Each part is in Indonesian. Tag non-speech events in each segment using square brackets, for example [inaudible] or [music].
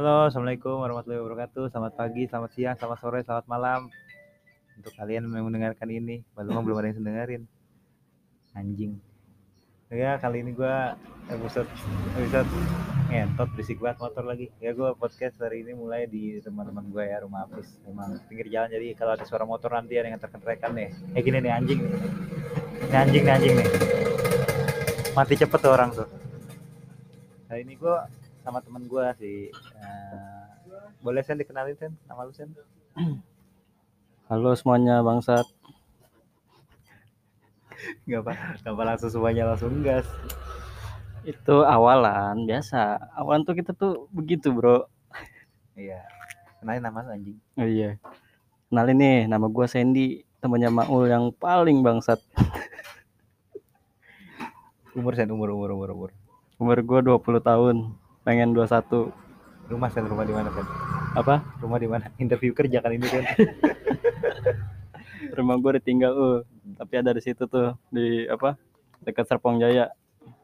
Halo, Assalamualaikum warahmatullahi wabarakatuh. Selamat pagi, selamat siang, selamat sore, selamat malam. Untuk kalian yang mendengarkan ini, belum belum ada yang dengerin. Anjing. Ya, kali ini gua episode episode ngentot berisik banget motor lagi. Ya gua podcast hari ini mulai di teman-teman gue ya, rumah Apis. Emang pinggir jalan jadi kalau ada suara motor nanti ada yang terkentrekan nih. Eh gini nih anjing nih. Ini anjing nih anjing nih. Mati cepet tuh orang tuh. Hari ini gua sama temen gue sih uh, boleh sen dikenalin sen nama lu sen Halo semuanya bangsat. nggak apa nggak apa langsung semuanya langsung gas Itu awalan biasa. Awalan tuh kita tuh begitu bro. iya kenalin nama lu anjing Oh iya. Kenalin nih, nama gua Sandy, temannya Maul yang paling bangsat. umur sen umur umur umur umur Umur gua 20 tahun, pengen 21. rumah sen rumah di mana sen Apa? rumah di mana interview kerja kan ini kan [laughs] Rumah gua ditinggal uh. Tapi ada di situ tuh di apa? Dekat Serpong Jaya.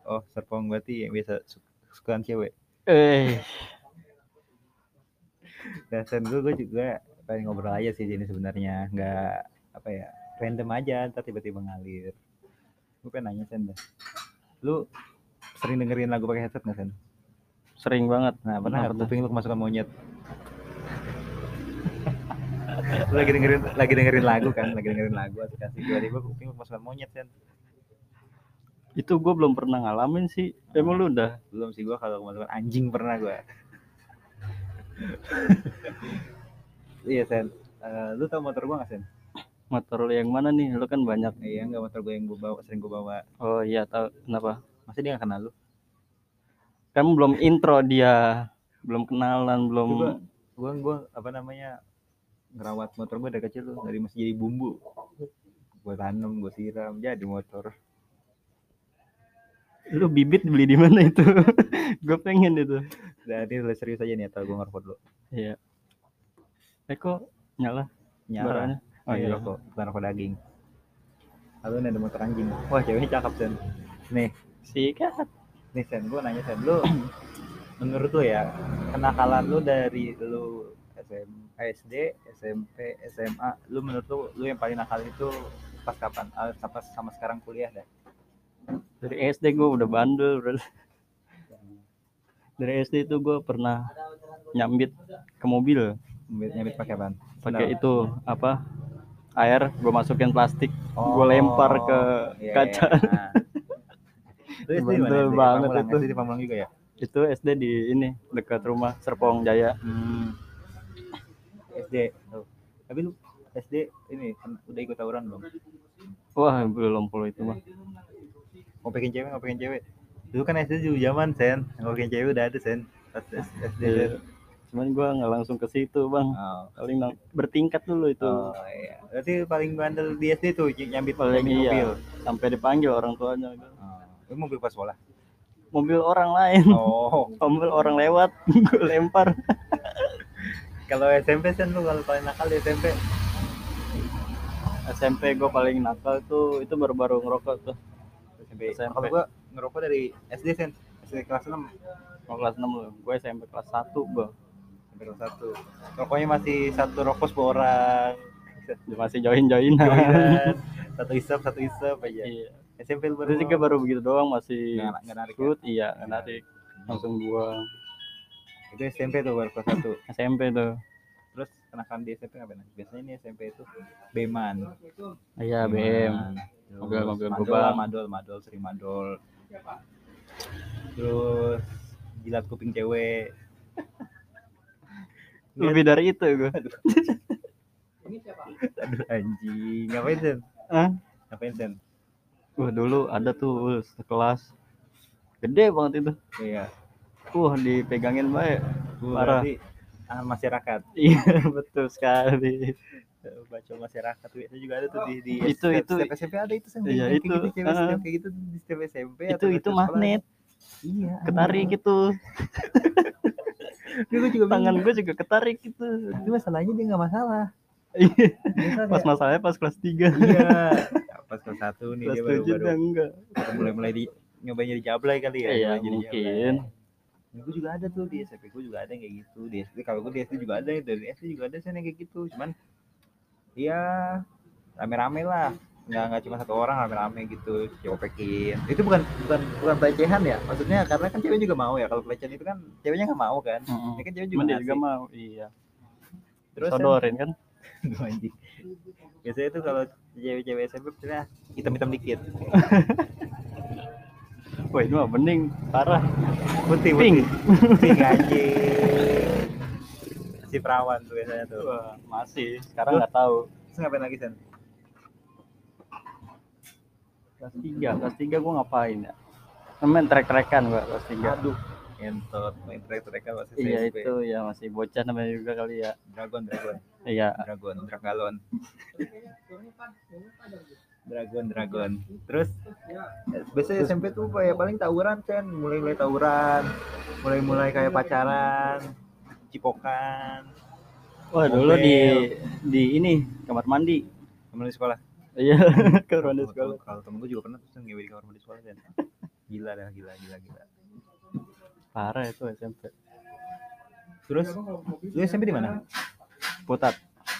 oh serpong berarti yang biasa su sukaan cewek Eh, dan sen gue gue juga pengen ngobrol aja sih ini sebenarnya nggak apa ya random aja ntar tiba-tiba ngalir gue pengen nanya sen lu sering dengerin lagu pakai headset nggak sen sering banget. Nah, pernah nggak tuh? kuping lu kemasukan monyet? [laughs] lu lagi dengerin lagi dengerin lagu kan, lagi dengerin lagu asik asik tiba-tiba kuping lu kemasukan monyet kan. Itu gua belum pernah ngalamin sih. Emang lu udah? Belum sih gua kalau kemasukan anjing pernah gua. [laughs] iya Sen. Eh, lu tau motor gua gak Sen? Motor lu yang mana nih? Lu kan banyak. Iya enggak motor gua yang gua bawa sering gua bawa. Oh iya, tahu kenapa? Masa dia gak kenal lu? Kan belum intro dia. Belum kenalan, belum Coba gua gua apa namanya ngerawat motor gua dari kecil tuh dari masih jadi bumbu. Gua tanam, gua siram, jadi motor. lu bibit beli di mana itu [laughs] gue pengen itu Dan ini udah serius aja nih atau gua ngerokok dulu. iya eh kok nyala Nyala. baranya Oh iya iya rokok, bukan rokok daging. Lalu nih ada motor anjing. Wah ceweknya cakep Sen. Nih, sikat nih Sen, gue nanya Sen, lu [clears throat] menurut lu ya kenakalan lu dari lu SM, SD, SMP, SMA, lu menurut lu lu yang paling nakal itu pas kapan? Ah, sampai sama sekarang kuliah dah. dari SD gue udah bandel bro dari SD itu gue pernah nyambit ke mobil Nyambit, nyambit pakai apaan? pakai itu apa air gue masukin plastik Oh, gue lempar ke iya, kaca iya. Nah. Lu SD SD? banget Pamulang, itu. SD di Pamulang juga ya? itu SD di ini dekat rumah Serpong Jaya Hmm. SD. Tuh. Tapi lu SD ini kan udah ikut tawuran belum? wah belum puluh itu mah Ngopekin cewek, ngopekin cewek. Dulu kan SD dulu zaman Sen, ngopekin cewek udah ada Sen. Pas SD. Iya. cuman gue nggak langsung ke situ bang Oh. paling bertingkat dulu itu Oh iya. Berarti paling bandel di SD tuh ny- nyambit Paling iya. mobil. sampai dipanggil orang tuanya Oh. Itu mobil pas sekolah. mobil orang lain Oh. [laughs] mobil orang lewat gue [laughs] lempar [laughs] kalau SMP Sen lu kalau paling nakal di SMP SMP gue paling nakal tuh itu baru-baru ngerokok tuh SMP. SMP. Kalau gua ngerokok dari SD Sen. SD kelas 6 mau kelas 6 loh gue SMP kelas 1 gue sampai kelas 1. Rokoknya masih satu rokok per orang. masih join-joinan Joinan. satu isap, satu isap aja. iya SMP baru juga baru begitu doang masih Nggak- nggak narik ya? iya nggak narik langsung buang itu SMP tuh baru kelas 1. SMP tuh Terus kenakan di SMP ngapain? Biasanya ini SMP itu Beman. iya BM Terus Mobil-mobil madol, gobang. madol, madol, sering madol. Terus jilat kuping cewek. [laughs] lebih dari itu gue Aduh anjing. Ngapain Sen? Hah? Ngapain Sen? Wah dulu ada tuh uh, sekelas gede banget itu Iya. wah dipegangin baik Parah. ah, masyarakat. iya [laughs] betul sekali Baca masyarakat itu juga ada tuh di, di Itu- setiap, itu- setiap SMP ada itu Sen. Iya, Kayak itu, gitu, cewek ah. setiap kayak gitu di setiap SMP itu itu magnet Iya. ketarik gitu Itu [laughs] gue juga tangan gue juga ketarik gitu Tapi masalahnya dia nggak masalah. Iya. Pas kayak- masalahnya pas kelas 3 Iya. [laughs] Pas kelas satu nih kelas dia baru 7 baru enggak mulai mulai di nyobain jadi jablay kali ya. iya mungkin jablay. gue juga ada tuh di SMP gue juga ada yang kayak gitu di SD kalau gue di SD juga ada dari SD juga ada sih yang kayak gitu cuman ya rame-rame lah nggak nggak cuma satu orang rame-rame gitu copekin itu bukan bukan bukan pelecehan ya maksudnya karena kan cewek juga mau ya kalau pelecehan itu kan ceweknya nggak mau kan Mm-mm. ini kan cewek juga dia juga mau iya terus sodorin kan [laughs] Aduh, anjing. biasanya tuh kalau cewek-cewek SMP misalnya hitam-hitam dikit. [laughs] Wah itu mah bening. Parah. Putih pink putih. Pink. Anjing. [laughs] Si perawan tuh biasanya tuh. Wah, masih. Sekarang nggak tahu. terus ngapain lagi sen kelas tiga kelas tiga gua ngapain ya? Main trek-trekan gua kelas tiga. Aduh entot. Main trek-trekan masih iya SMP. itu ya masih bocah namanya juga kali ya. Dragon dragon. Iya. Dragon dragalon. Dragon dragon. Terus biasanya SMP tuh kayak paling tawuran kan mulai mulai tawuran. Mulai mulai kayak pacaran cipokan. Wah dulu di di ini kamar mandi. Temen di sekolah. Iya [laughs] kamar mandi sekolah. kalau temen gue juga pernah tuh ngewe di kamar mandi sekolah kan [laughs] gila dah gila gila gila parah itu SMP terus? Lu SMP di mana? Putat.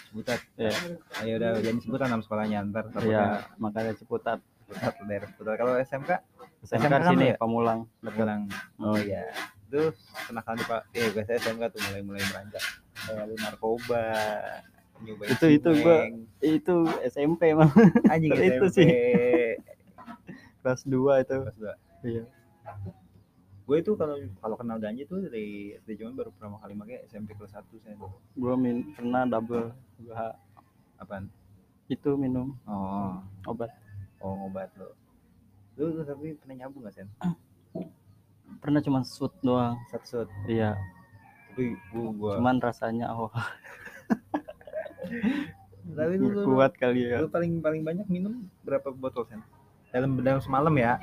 Butat ya ayo udah jangan sebutan nama sekolahnya ntar iya makanya Ciputat Butat daerah Butat kalau SMK SMK kan sini ya? Pamulang. Bilang oh iya. Itu kenakalan di pak eh gue SMK tuh mulai mulai beranjak. Kayak lu narkoba nyobain Itu- itu gua- cimeng. itu SMP mah anjing itu SMP sih. kelas 2 itu. Kelas dua. iya gue itu kalau kalau kenal ganja tuh dari dari zaman baru pertama kali pakai SMP kelas 1 saya gua min pernah double gua apaan? Itu minum oh. obat. Oh obat lo. Lu, lu tapi pernah nyambung gak sen? [clears throat] Pernah cuma shoot doang. Satu shot iya. Tapi gua gua cuman rasanya oh [laughs] tapi lu, kuat kali ya. lu paling paling banyak minum berapa botol sen? Dalam dalam semalam ya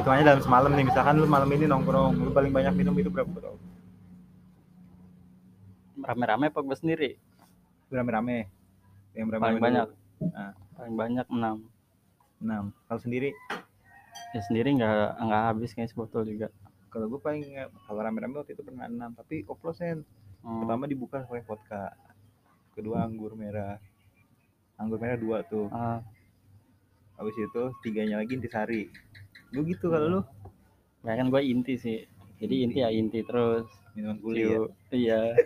hitungannya dalam semalam nih misalkan lu malam ini nongkrong lu paling banyak minum itu berapa botol rame-rame apa gua sendiri? Rame-rame. Yang berapa paling banyak. Nah. paling banyak 6 enam. Kalau sendiri? Ya sendiri nggak nggak habis kayak sebotol juga. Kalau gue paling kalau rame-rame waktu itu pernah enam tapi oplosan Hmm. pertama dibuka pakai vodka kedua anggur merah. Anggur merah dua tuh. Ah, habis itu tiganya lagi intisari lu gitu kalau lu. Ya kan gua inti sih. Jadi inti ya inti terus. Minuman kulit ya iya. [laughs]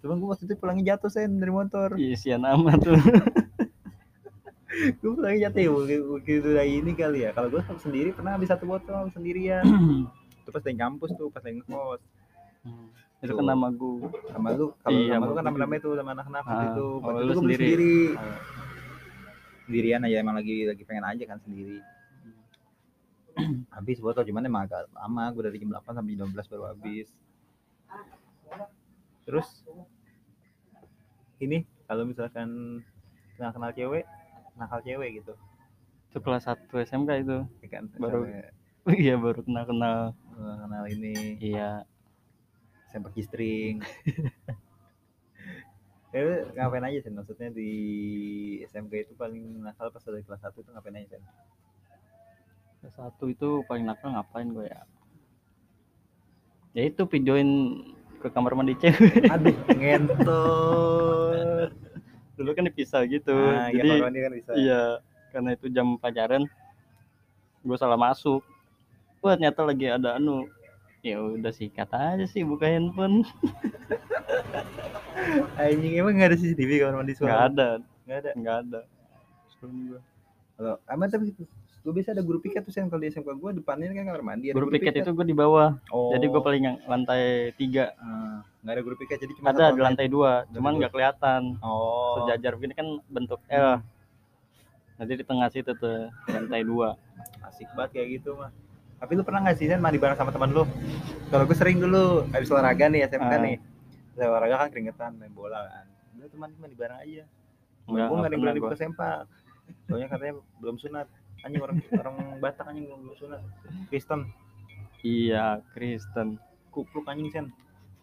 Cuman gue waktu itu pulangnya jatuh sen dari motor. Isian amat tuh [laughs] gue pulangnya jatuh. Ya begitu dari ini kali ya. Kalau gue sendiri pernah habis satu botol sendirian. [clears throat] Itu pas dari kampus tuh pas lagi ngekos. Hmm. itu kan nama gua. Sama lu kalau Iya, sama lu kan rame-rame tuh sama anak-anak Ah, itu. Kalau waktu itu gue sendiri. sendiri. Ah. Sendirian aja emang lagi lagi pengen aja kan sendiri. Habis botol cuman emang agak lama gue dari jam 8 sampai jam 12 baru habis. Terus ini kalau misalkan kenal kenal cewek nakal cewek gitu. Itu kelas 1 SMK itu. Ya kan Baru- [laughs] iya baru kenal kenal kenal ini. Iya. Sempak string [laughs] lu ngapain aja sih maksudnya di SMK itu paling nakal pas dari kelas 1 itu ngapain aja sih kelas 1 itu paling nakal ngapain gue ya? Ya itu videoin ke kamar mandi cewek. Aduh ngentot. Dulu kan dipisah gitu. Nah, jadi ya kalau ini kan bisa. iya karena itu jam pelajaran gue salah masuk. Wah ternyata lagi ada anu ya udah sikat aja sih buka handphone. [laughs] Anjing emang nggak ada CCTV kamar mandi nggak sekolah ada. Nggak ada? Nggak ada. Kalau aman tapi gue biasa ada guru piket tuh sen. Kalau di SMK gue depannya kan kamar mandi ada guru piket itu gue di bawah. Oh. Jadi gue paling yang lantai tiga. Ah, nggak ada guru piket jadi cuma ada di lantai dua cuman nggak kelihatan. Oh. Sejajar begini kan bentuk L nanti di tengah situ tuh lantai dua. Asik banget kayak gitu mah tapi lu pernah nggak sih Sen mandi bareng sama teman lu? Kalau gue sering dulu habis olahraga nih SMK Ah. nih. Habis olahraga kan keringetan main bola kan. Udah teman mandi bareng aja. Enggak, gue nggak ada berani buka sempak. Soalnya katanya belum sunat. Anjing orang orang Batak anjing belum belum sunat. Kristen. Iya Kristen. Kupluk anjing sen.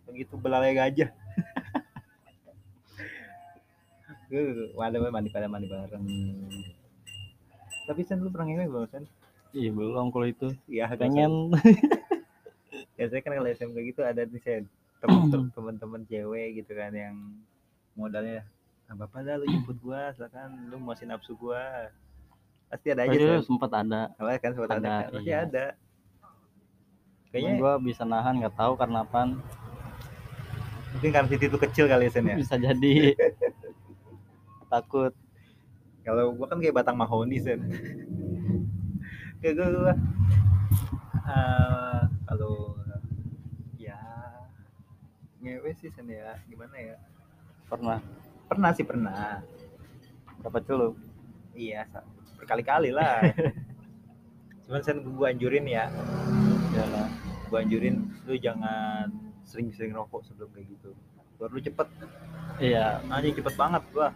Begitu belalai gajah. [laughs] Gue wadah mandi pada mandi bareng. Tapi sen lu pernah ngewe belum sen Iya belum kalau itu. ya Pengen. [laughs] biasanya kan kalau SMK gitu ada nih Sen temen- [clears throat] temen-temen cewek gitu kan yang modalnya ah, bapak dah lu jemput gua silakan lu muasin nafsu gua pasti ada aja Aduh, Sen sempat ada. Awalnya kan sempat ada, Ada, kan pasti iya. ada Kayaknya gua bisa nahan nggak tahu karena apaan. mungkin karena Siti itu kecil kali ya ya Bisa jadi [laughs] takut. kalau gua kan kayak batang mahoni Sen kayak gua, gua eh, kalau ya ngewe sih Sen ya. Gimana ya? Pernah? Pernah sih pernah. Berapa celup? iya berkali-kali lah. [laughs] Cuman Sen gua anjurin ya. Ya lah. gua anjurin lu jangan sering-sering rokok sebelum kayak gitu. Biar lu cepet. Iya. anjing cepet banget gua.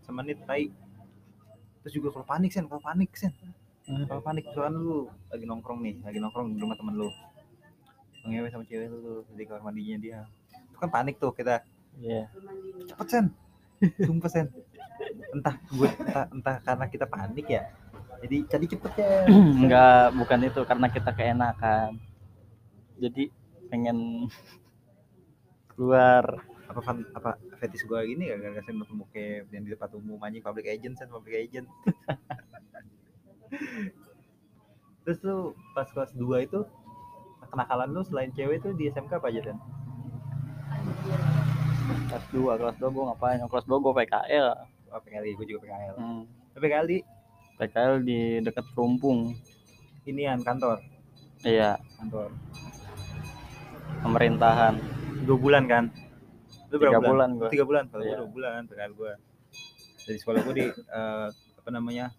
Semenit tai. Terus juga kalau panik sen kalau panik sen kalau panik misalkan lu lagi nongkrong nih lagi nongkrong di rumah temen lu. Ngewe sama cewek lu tuh di kamar mandinya dia. Itu kan panik tuh kita. Iya. cepet sen. Sumpah sen. Entah gue entah, entah karena kita panik ya. Jadi jadi cepet ya. [clears throat] Enggak, bukan itu karena kita keenakan. Jadi pengen keluar. apa fan, apa fetis gua gini gak gara-gara sen nonton bokep yang di tempat umum anjing public agent sen public agent [laughs] terus lu pas kelas 2 itu kenakalan lu selain cewek tuh di SMK apa aja sen Kelas 2, kelas 2 gue ngapain? Yang Kelas 2 gue PKL. oh, PKL gue juga PKL Hmm. tapi kali PKL di dekat Perumpung. inian kantor Iya, kantor pemerintahan. dua bulan kan lu Tiga berapa bulan Lu gua. tiga bulan kalau Iya. dua bulan PKL gua dari sekolah gua di eh, apa namanya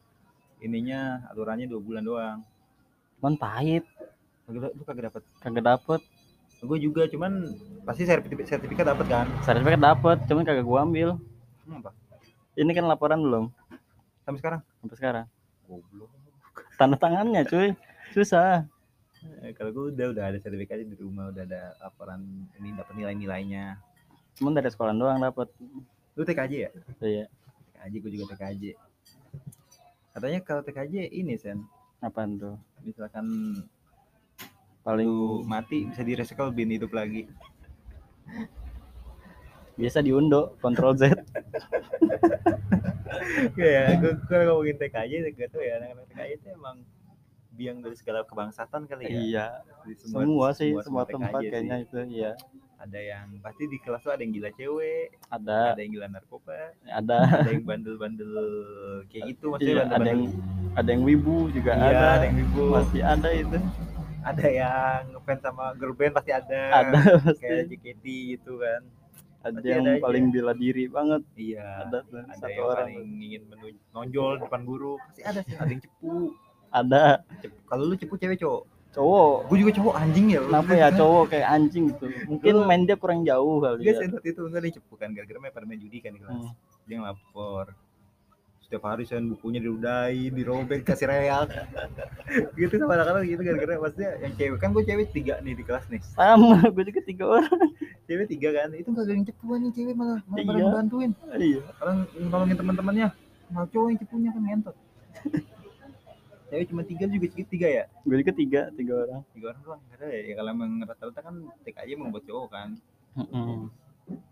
ininya aturannya dua bulan doang Cuman pahit, lu, lu kagak dapet? Kagak dapet. gue juga cuman pasti sertifikat sertifikat dapet kan? Sertifikat dapet, cuman kagak gua ambil. Hmm, apa? Ini kan laporan belum? Sampai sekarang? Sampai sekarang. goblok. Tanda tangannya cuy, susah. Eh, kalau gue udah udah ada sertifikatnya di rumah udah ada laporan ini dapat nilai-nilainya. Cuman dari sekolah doang dapet. lu TKJ ya? Iya, TKJ gue juga TKJ katanya kalau TKJ ini sen apaan tuh? misalkan Paling lu mati bisa di recycle bin hidup lagi biasa diundo, kontrol Z. ya gue kalau ngomongin TKJ gak tau ya anak-anak TKJ itu emang biang dari segala kebangsaan kali ya Iya, Di semua, sih, semua, TKJ tempat sih. kayaknya itu, iya. Ada yang pasti di kelas tuh ada yang gila cewek Ada, ada yang gila narkoba ada, ada yang bandel-bandel kayak gitu maksudnya iya, ada bandel-bandel. yang ada yang wibu juga Iya, ada, ada yang wibu. masih ada itu, ada yang ngefans sama girl band pasti ada, ada kayak pasti, JKT gitu kan. Ada pasti yang ada aja. paling bela diri banget, iya ada tuh ada satu yang orang, paling ingin menun- nonjol depan guru pasti ada sih. Ada yang cepu. Ada. Kalau lu cepu cewek cowok cowok. gue juga cowok anjing ya Kenapa ya cowok kayak anjing gitu? Mungkin main dia kurang jauh kali Iya, ya. sen waktu itu enggak ada yang cepu kan gara-gara main pada main judi kan di kelas. Hmm. Dia ngelapor. Setiap hari sen bukunya diludahi, dirobek, kasih real. [laughs] gitu sama anak-anak gitu gara-gara maksudnya yang cewek kan gue cewek tiga nih di kelas nih. Sama, gue juga tiga orang. Cewek tiga kan. Itu enggak ada yang cepuan nih cewek malah malah Iya. ngebantuin. Iya. Orang nolongin teman-temannya. Malah cowok yang cepunya kan ngentot. [laughs] cewek cuma tiga juga sedikit tiga ya? Gue juga tiga, tiga orang. tiga orang doang ada ya, ya kalau emang rata-rata kan TKJ buat cowok kan. Mm-mm.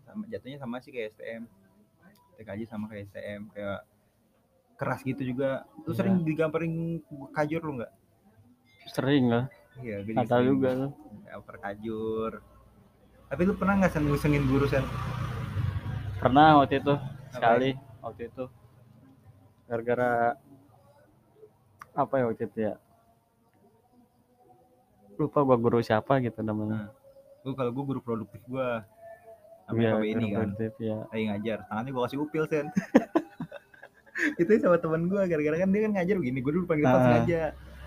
sama jatuhnya sama sih kayak STM TKJ sama kayak STM kayak keras gitu juga. Lu Iya. sering digambarin kajur lu nggak? Sering lah. iya gue sering. juga tuh. gambar kajur. Tapi lu pernah nggak sen ngusengin guru sen Pernah waktu itu sekali waktu itu. Gara-gara apa ya waktu itu ya? Lupa gua guru siapa gitu namanya. Lu kalau gue guru produktif gua namanya Pak ini kan? ya. Lagi ngajar tangannya gua kasih upil sen. [laughs] Itu sama teman gua gara-gara kan dia kan ngajar begini gua dulu panggil pas Ah. sengaja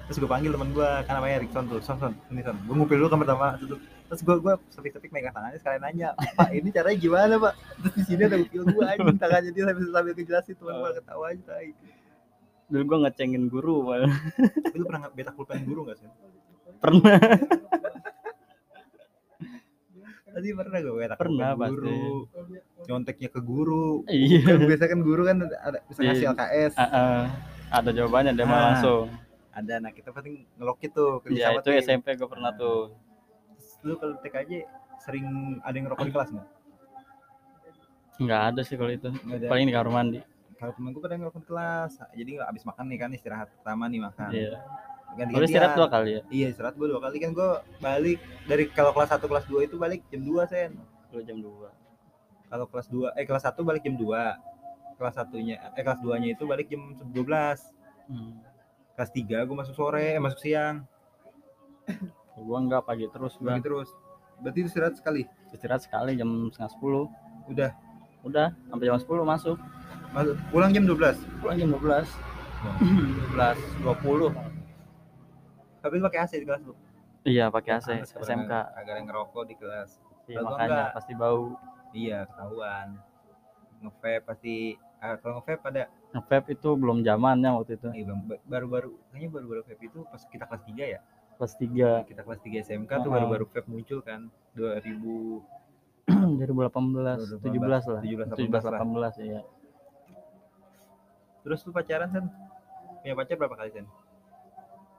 terus gua panggil teman gua kan namanya Rickson tuh son son ini son. Gua ngupil dulu kan pertama terus, terus gua gua sepik sepik megang tangannya sekalian nanya pak ini caranya gimana pak? Terus di sini ada upil gua anjing tangannya dia sambil sambil ngejelasin teman gua ketawa aja dulu gua ngecengin guru malah lu pernah nggak beta pulpen guru nggak sih pernah tadi pernah gak beta Pernah, pulpen guru nyonteknya ke guru iya kan biasa kan guru kan ada bisa ngasih Iya. LKS Ah, ah. ada jawabannya dia mah Ah. langsung ada nah kita pasti ngelokit tuh kerja Iya sama itu. SMP gue pernah Nah. tuh. Lu kalau TKJ sering ada yang ngerokok di kelas nggak? Nggak ada sih kalau itu. Paling di kamar mandi. Kalau temen gue kadang di kelas, jadi abis makan nih kan istirahat pertama nih makan. Iya. Ganti-gantian. Lu istirahat dua kali ya. Iya istirahat gue dua kali kan gue balik dari kalau kelas 1 kelas 2 itu balik jam 2 sen. Lu jam 2. Kalau kelas 2 eh kelas 1 balik jam 2. Kelas satunya eh kelas 2 nya itu balik jam 12. Hmm. Kelas 3 gue masuk sore, eh, masuk siang. [coughs] Gua enggak pagi terus gua. Bagi terus. Berarti itu istirahat sekali. Istirahat sekali jam setengah sepuluh. Udah Udah sampai jam 10 masuk. Pulang jam 12. Pulang jam 12. 12 20. Tapi lu pakai AC di kelas lu. Iya, pakai AC Pantes SMK. Agak ada yang ngerokok di kelas. Iya, makanya enggak. pasti bau. Iya, ketahuan. Ngevape pasti ah, kalau ngevape pada Vape itu belum zamannya waktu itu. bang, ba- baru-baru kayaknya baru-baru vape itu pas kita kelas 3 ya. Kelas 3 Kita kelas 3 SMK tuh Oh. baru-baru vape muncul kan 2000 2018, 17 lah. 17 17 18 lah. 18 iya. Terus lu pacaran kan? Punya pacar berapa kali Sen?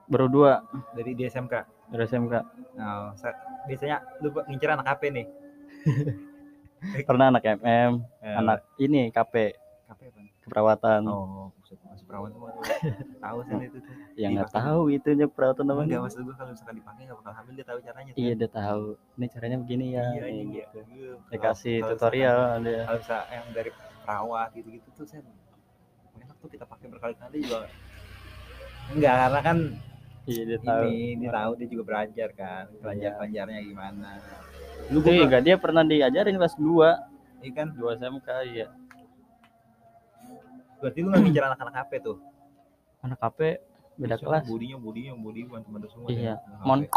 Baru dua Dari di SMK. dari SMK. Nah, sa- biasanya lu ngincer anak apa nih? [laughs] Pernah anak MM, Eh, anak ini KP, KP apa? keperawatan. Oh, masih perawan semua tuh. [laughs] Tahu Sen itu tuh. Ya nggak tahu itunya perawatan Enggak namanya. maksud gua kalau misalkan dipakai enggak bakal hamil dia tahu caranya. Iya dia tahu. Ini caranya begini ya. Iya, iya. gitu. Iya. Dikasih tutorial ada. kalau bisa yang dari perawat gitu-gitu tuh sen enak tuh kita pakai berkali-kali juga enggak karena kan Iya dia tahu. ini dia tahu dia juga belajar kan belajar Iya. belajarnya gimana Lu tuh enggak dia pernah diajarin kelas 2, ini kan 2 SMK iya. berarti lu nggak ngincer anak-anak HP tuh Anak KP beda Bisa, kelas. budinya budinya budi bantu-bantu semua Iya. Anak Mon. HP.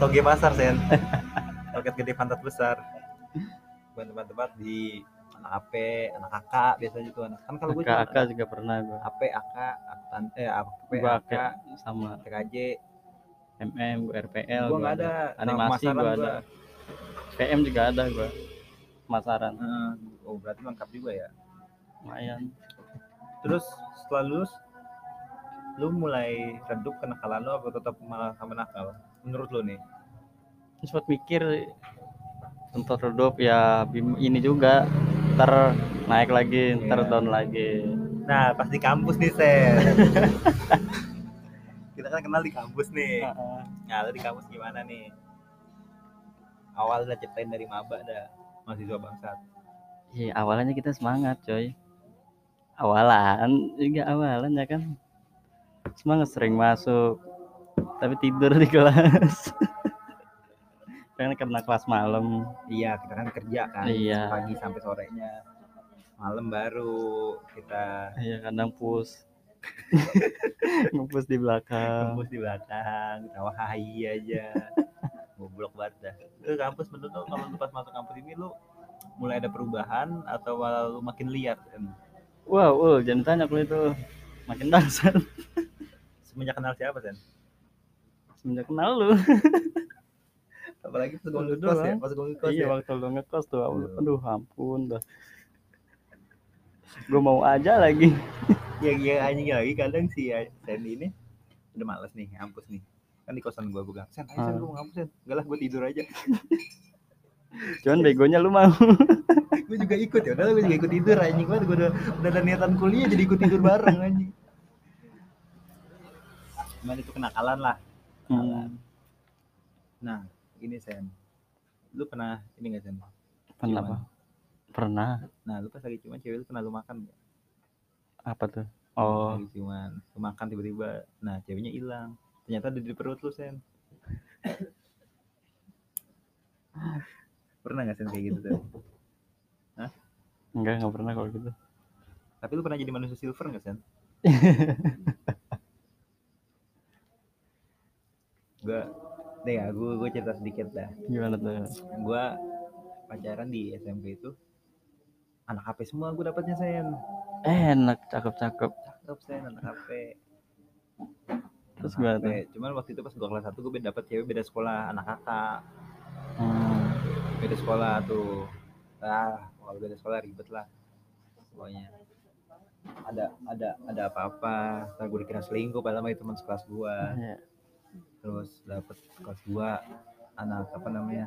toge pasar sen [laughs] toket gede pantat besar banget di anak HP anak kakak biasanya tuh anak kan kalau gue Kakak kakak juga pernah gua. HP AK tante eh HP Gua AK kayak sama TKJ MM, gua RPL, gua nggak ada Animasi gua ada. PM juga ada gua. Pemasaran Heeh. oh berarti lengkap juga ya lumayan. terus setelah lulus lu mulai redup kenakalan lu apa tetap malah sama nakal menurut lu nih sempat mikir untuk redup ya ini juga ntar naik lagi ntar Iya. down lagi. Nah pas di kampus nih Sen. [laughs] Kita kan kenal di kampus nih. Nah lu di kampus gimana nih? Awal udah ceritain dari maba dah mahasiswa bangsat. Iya awalnya kita semangat coy. Awalan juga awalan ya kan? Semangat sering masuk tapi tidur di kelas [laughs] karena karena kelas malam. Iya kita kan kerja kan Iya. pagi sampai sorenya. Malam baru kita iya kadang pus [laughs] ngepus di belakang. Kampus di belakang tawa hai aja. [laughs] Goblok banget dah. Lu kampus menurut lu kalau lu pas masuk kampus ini lu mulai ada perubahan atau malah lu makin liar kan wow ul jangan tanya kalau itu. Makin dasar semenjak kenal siapa sen? Semenjak kenal lu [laughs] apalagi pas gue ngekos ya pas gue ngekos iya ya. waktu lu ngekos tuh Iya. aduh. Ampun dah. Gue mau aja lagi. Ya ya anjing lagi kadang sih ya sen ini udah males nih ngampus nih. Kan di kosan gua gua bilang sen ayo sen Ah. gua mau ngampus sen enggak lah gua tidur aja. Cuman begonya lu mau. [laughs] Gua juga ikut ya udah gua juga ikut tidur anjing. Banget gua udah udah ada niatan kuliah jadi ikut tidur bareng anjing. Cuman itu kenakalan lah Hmm, nah ini sen. Lu pernah ini gak sen? Pernah apa pernah. Nah lu pas lagi cuman cewek lu pernah lu makan gak? apa tuh? Oh lagi cuman lu makan tiba-tiba. Nah ceweknya hilang. Ternyata ada di perut lu sen. Pernah gak sen kayak gitu sen? Enggak enggak pernah kalau gitu. Tapi lu pernah jadi manusia silver gak sen? [laughs] Gua deh ya gua gua cerita sedikit dah. Gimana tuh? Gua pacaran di SMP itu anak HP semua gua dapatnya sen. Enak cakep cakep cakep sen anak HP Terus gimana HP. cuman waktu itu pas gua kelas satu beda dapet cewek beda sekolah anak kakak hmm. beda sekolah tuh. Ah kalau beda sekolah ribet lah pokoknya. Ada ada ada apa-apa. Ntar gue dikira selingkuh padahal itu teman sekelas gue Iya. Terus dapet kelas gua anak apa namanya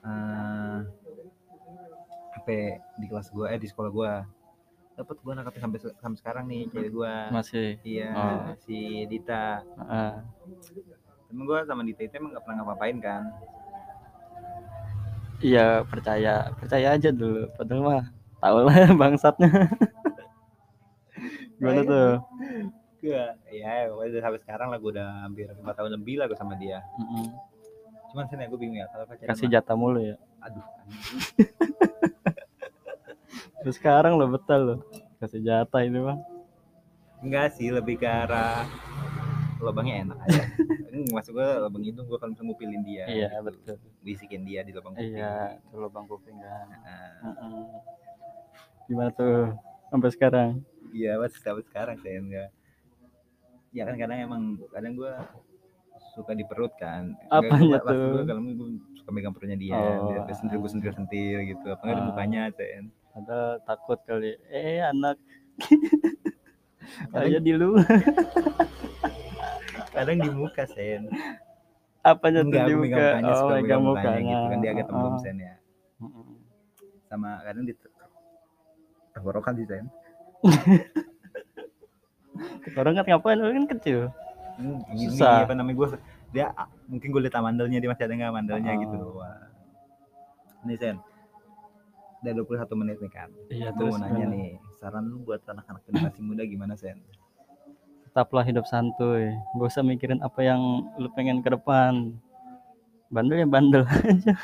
eh HP di kelas gua eh di sekolah gua. Dapet gua anak HP sampai sampai sekarang nih cewek gua. Masih? Iya Oh. si Dita. Heeh. temen gua sama Dita itu emang gak pernah ngapa-ngapain kan. Iya percaya percaya aja dulu. Padahal mah tau lah [laughs] bangsatnya. Gimana tuh gua ya udah sampai sekarang lah gua udah hampir lima tahun lebih lah gua sama dia. Mm-mm. cuman sih gue bingung ya kalau pacaran kasih mah- jatah mulu ya? Aduh anjing. [laughs] terus sekarang lo betul lo? Kasih jatah ini mah enggak sih lebih ke arah lubangnya enak aja. [laughs] Maksud gua lubang hidung gua kalau misalnya ngupilin dia iya gitu. betul. Bisikin dia di lubang kuping. Iya itu lubang kuping kan. Nah, Mm-mm. gimana tuh sampai sekarang? Iya, mas sampai sekarang saya enggak. Ya kan kadang emang kadang gua suka di perut kan. Apanya gua- tuh? Kalau gua suka megang perutnya dia, Oh. dia sentil gua sentil sentil gitu. Apa enggak di Ah. mukanya, Sen. ada takut kali eh anak [laughs] Kadang, aja di luar [laughs] kadang di muka, Sen. apanya tuh Enggak, di muka mukanya, oh megang mukanya mukanya gitu kan dia agak tembem, Oh. Sen ya. Sama kadang di tenggorokan sih, Sen. [laughs] orang kan ngapain lu kan kecil Hmm, ini Susah. apa namanya gua dia ah, mungkin gue lihat mandelnya dia masih ada nggak mandelnya Oh. gitu Wah. Nih Sen, udah 21 menit nih kan. iya Gue mau nanya nih, saran lu buat anak-anak generasi muda gimana Sen? tetaplah hidup santuy gak usah mikirin apa yang lu pengen ke depan bandel ya bandel aja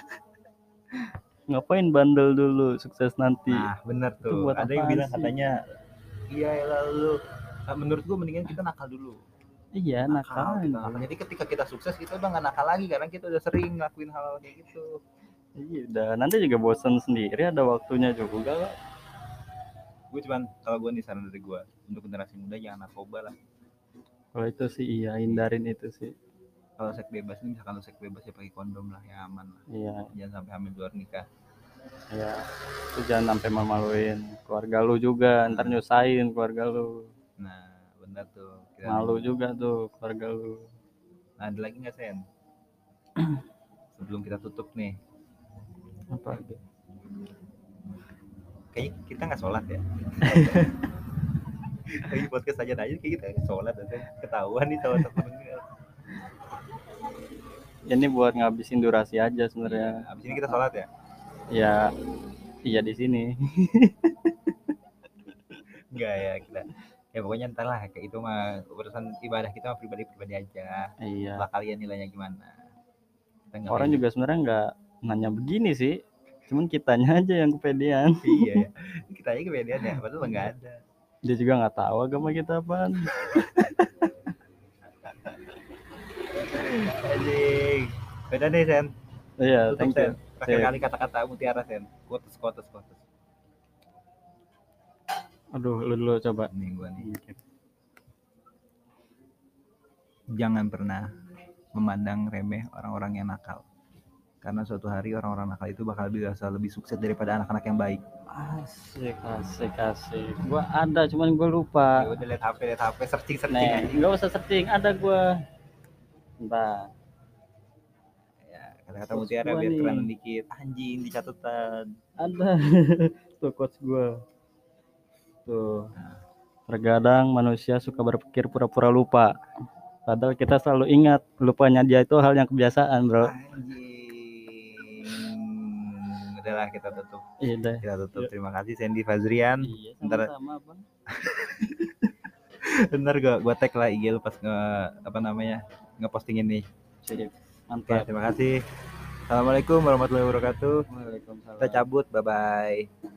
[laughs] ngapain bandel dulu sukses nanti Nah bener Itu tuh, buat ada yang bilang sih? katanya, iya lalu menurut gue mendingan kita nakal dulu. iya nakal kita nakal. Jadi ketika kita sukses kita udah gak nakal lagi karena kita udah sering ngelakuin hal kayak gitu. iya udah nanti juga bosan sendiri ada waktunya juga Gue cuman kalau gue nih saran dari gue untuk generasi muda jangan narkoba lah. kalau itu sih iya hindarin itu sih Kalau seks bebas nih misalkan seks bebas ya pakai kondom lah ya aman lah. iya Jangan sampai hamil di luar nikah. iya lu jangan sampai malu-maluin keluarga lu juga ntar nyusahin keluarga lu Nah bener tuh. Kita malu juga tuh keluarga lu Nah, ada lagi nggak Sen? [clears throat] Sebelum kita tutup nih, apa kayaknya kita nggak sholat ya. [laughs] Lagi podcast aja aja kayak kita nggak sholat Sen. Ketahuan nih sama temen ini buat ngabisin durasi aja sebenarnya Abis ini kita sholat ya? ya iya di sini Enggak ya kita. Ya pokoknya ntar lah kayak itu mah urusan ibadah kita mah pribadi-pribadi aja. iya Lah kalian nilainya gimana? Kita orang juga sebenarnya nggak nanya begini sih cuman kitanya aja yang kepedean. Iya [laughs] ya. Kita aja kepedean ya, padahal nggak ada. dia juga nggak tahu agama kita apaan [laughs] Anjing. Beda nih Sen. iya Tutup thank Sen. you Terakhir kali kata-kata mutiara Sen. Quotes, quotes, quotes. Aduh lu dulu coba Nih gua nih. jangan pernah memandang remeh orang-orang yang nakal. Karena suatu hari orang-orang nakal itu bakal bisa lebih sukses daripada anak-anak yang baik. asik asik asik gua ada cuman gua lupa Ya udah lihat HP, lihat HP, searching searching nggak usah searching ada gua Bentar. Ya, kata-kata mutiara biar keren dikit. Anjing di catatan. ada [laughs] tuh quotes gua tuh terkadang manusia suka berpikir pura-pura lupa padahal kita selalu ingat lupanya dia itu hal yang kebiasaan bro Anjing. Udahlah kita tutup. iya deh Kita tutup. Yuk. Terima kasih Sandy Fazrian. iya Ntar- sama-sama bang [laughs] Bentar gua gua tag lah IG lu pas nge apa namanya? ngeposting ini. Terima kasih. Assalamualaikum warahmatullahi wabarakatuh. Waalaikumsalam Kita cabut. Bye bye.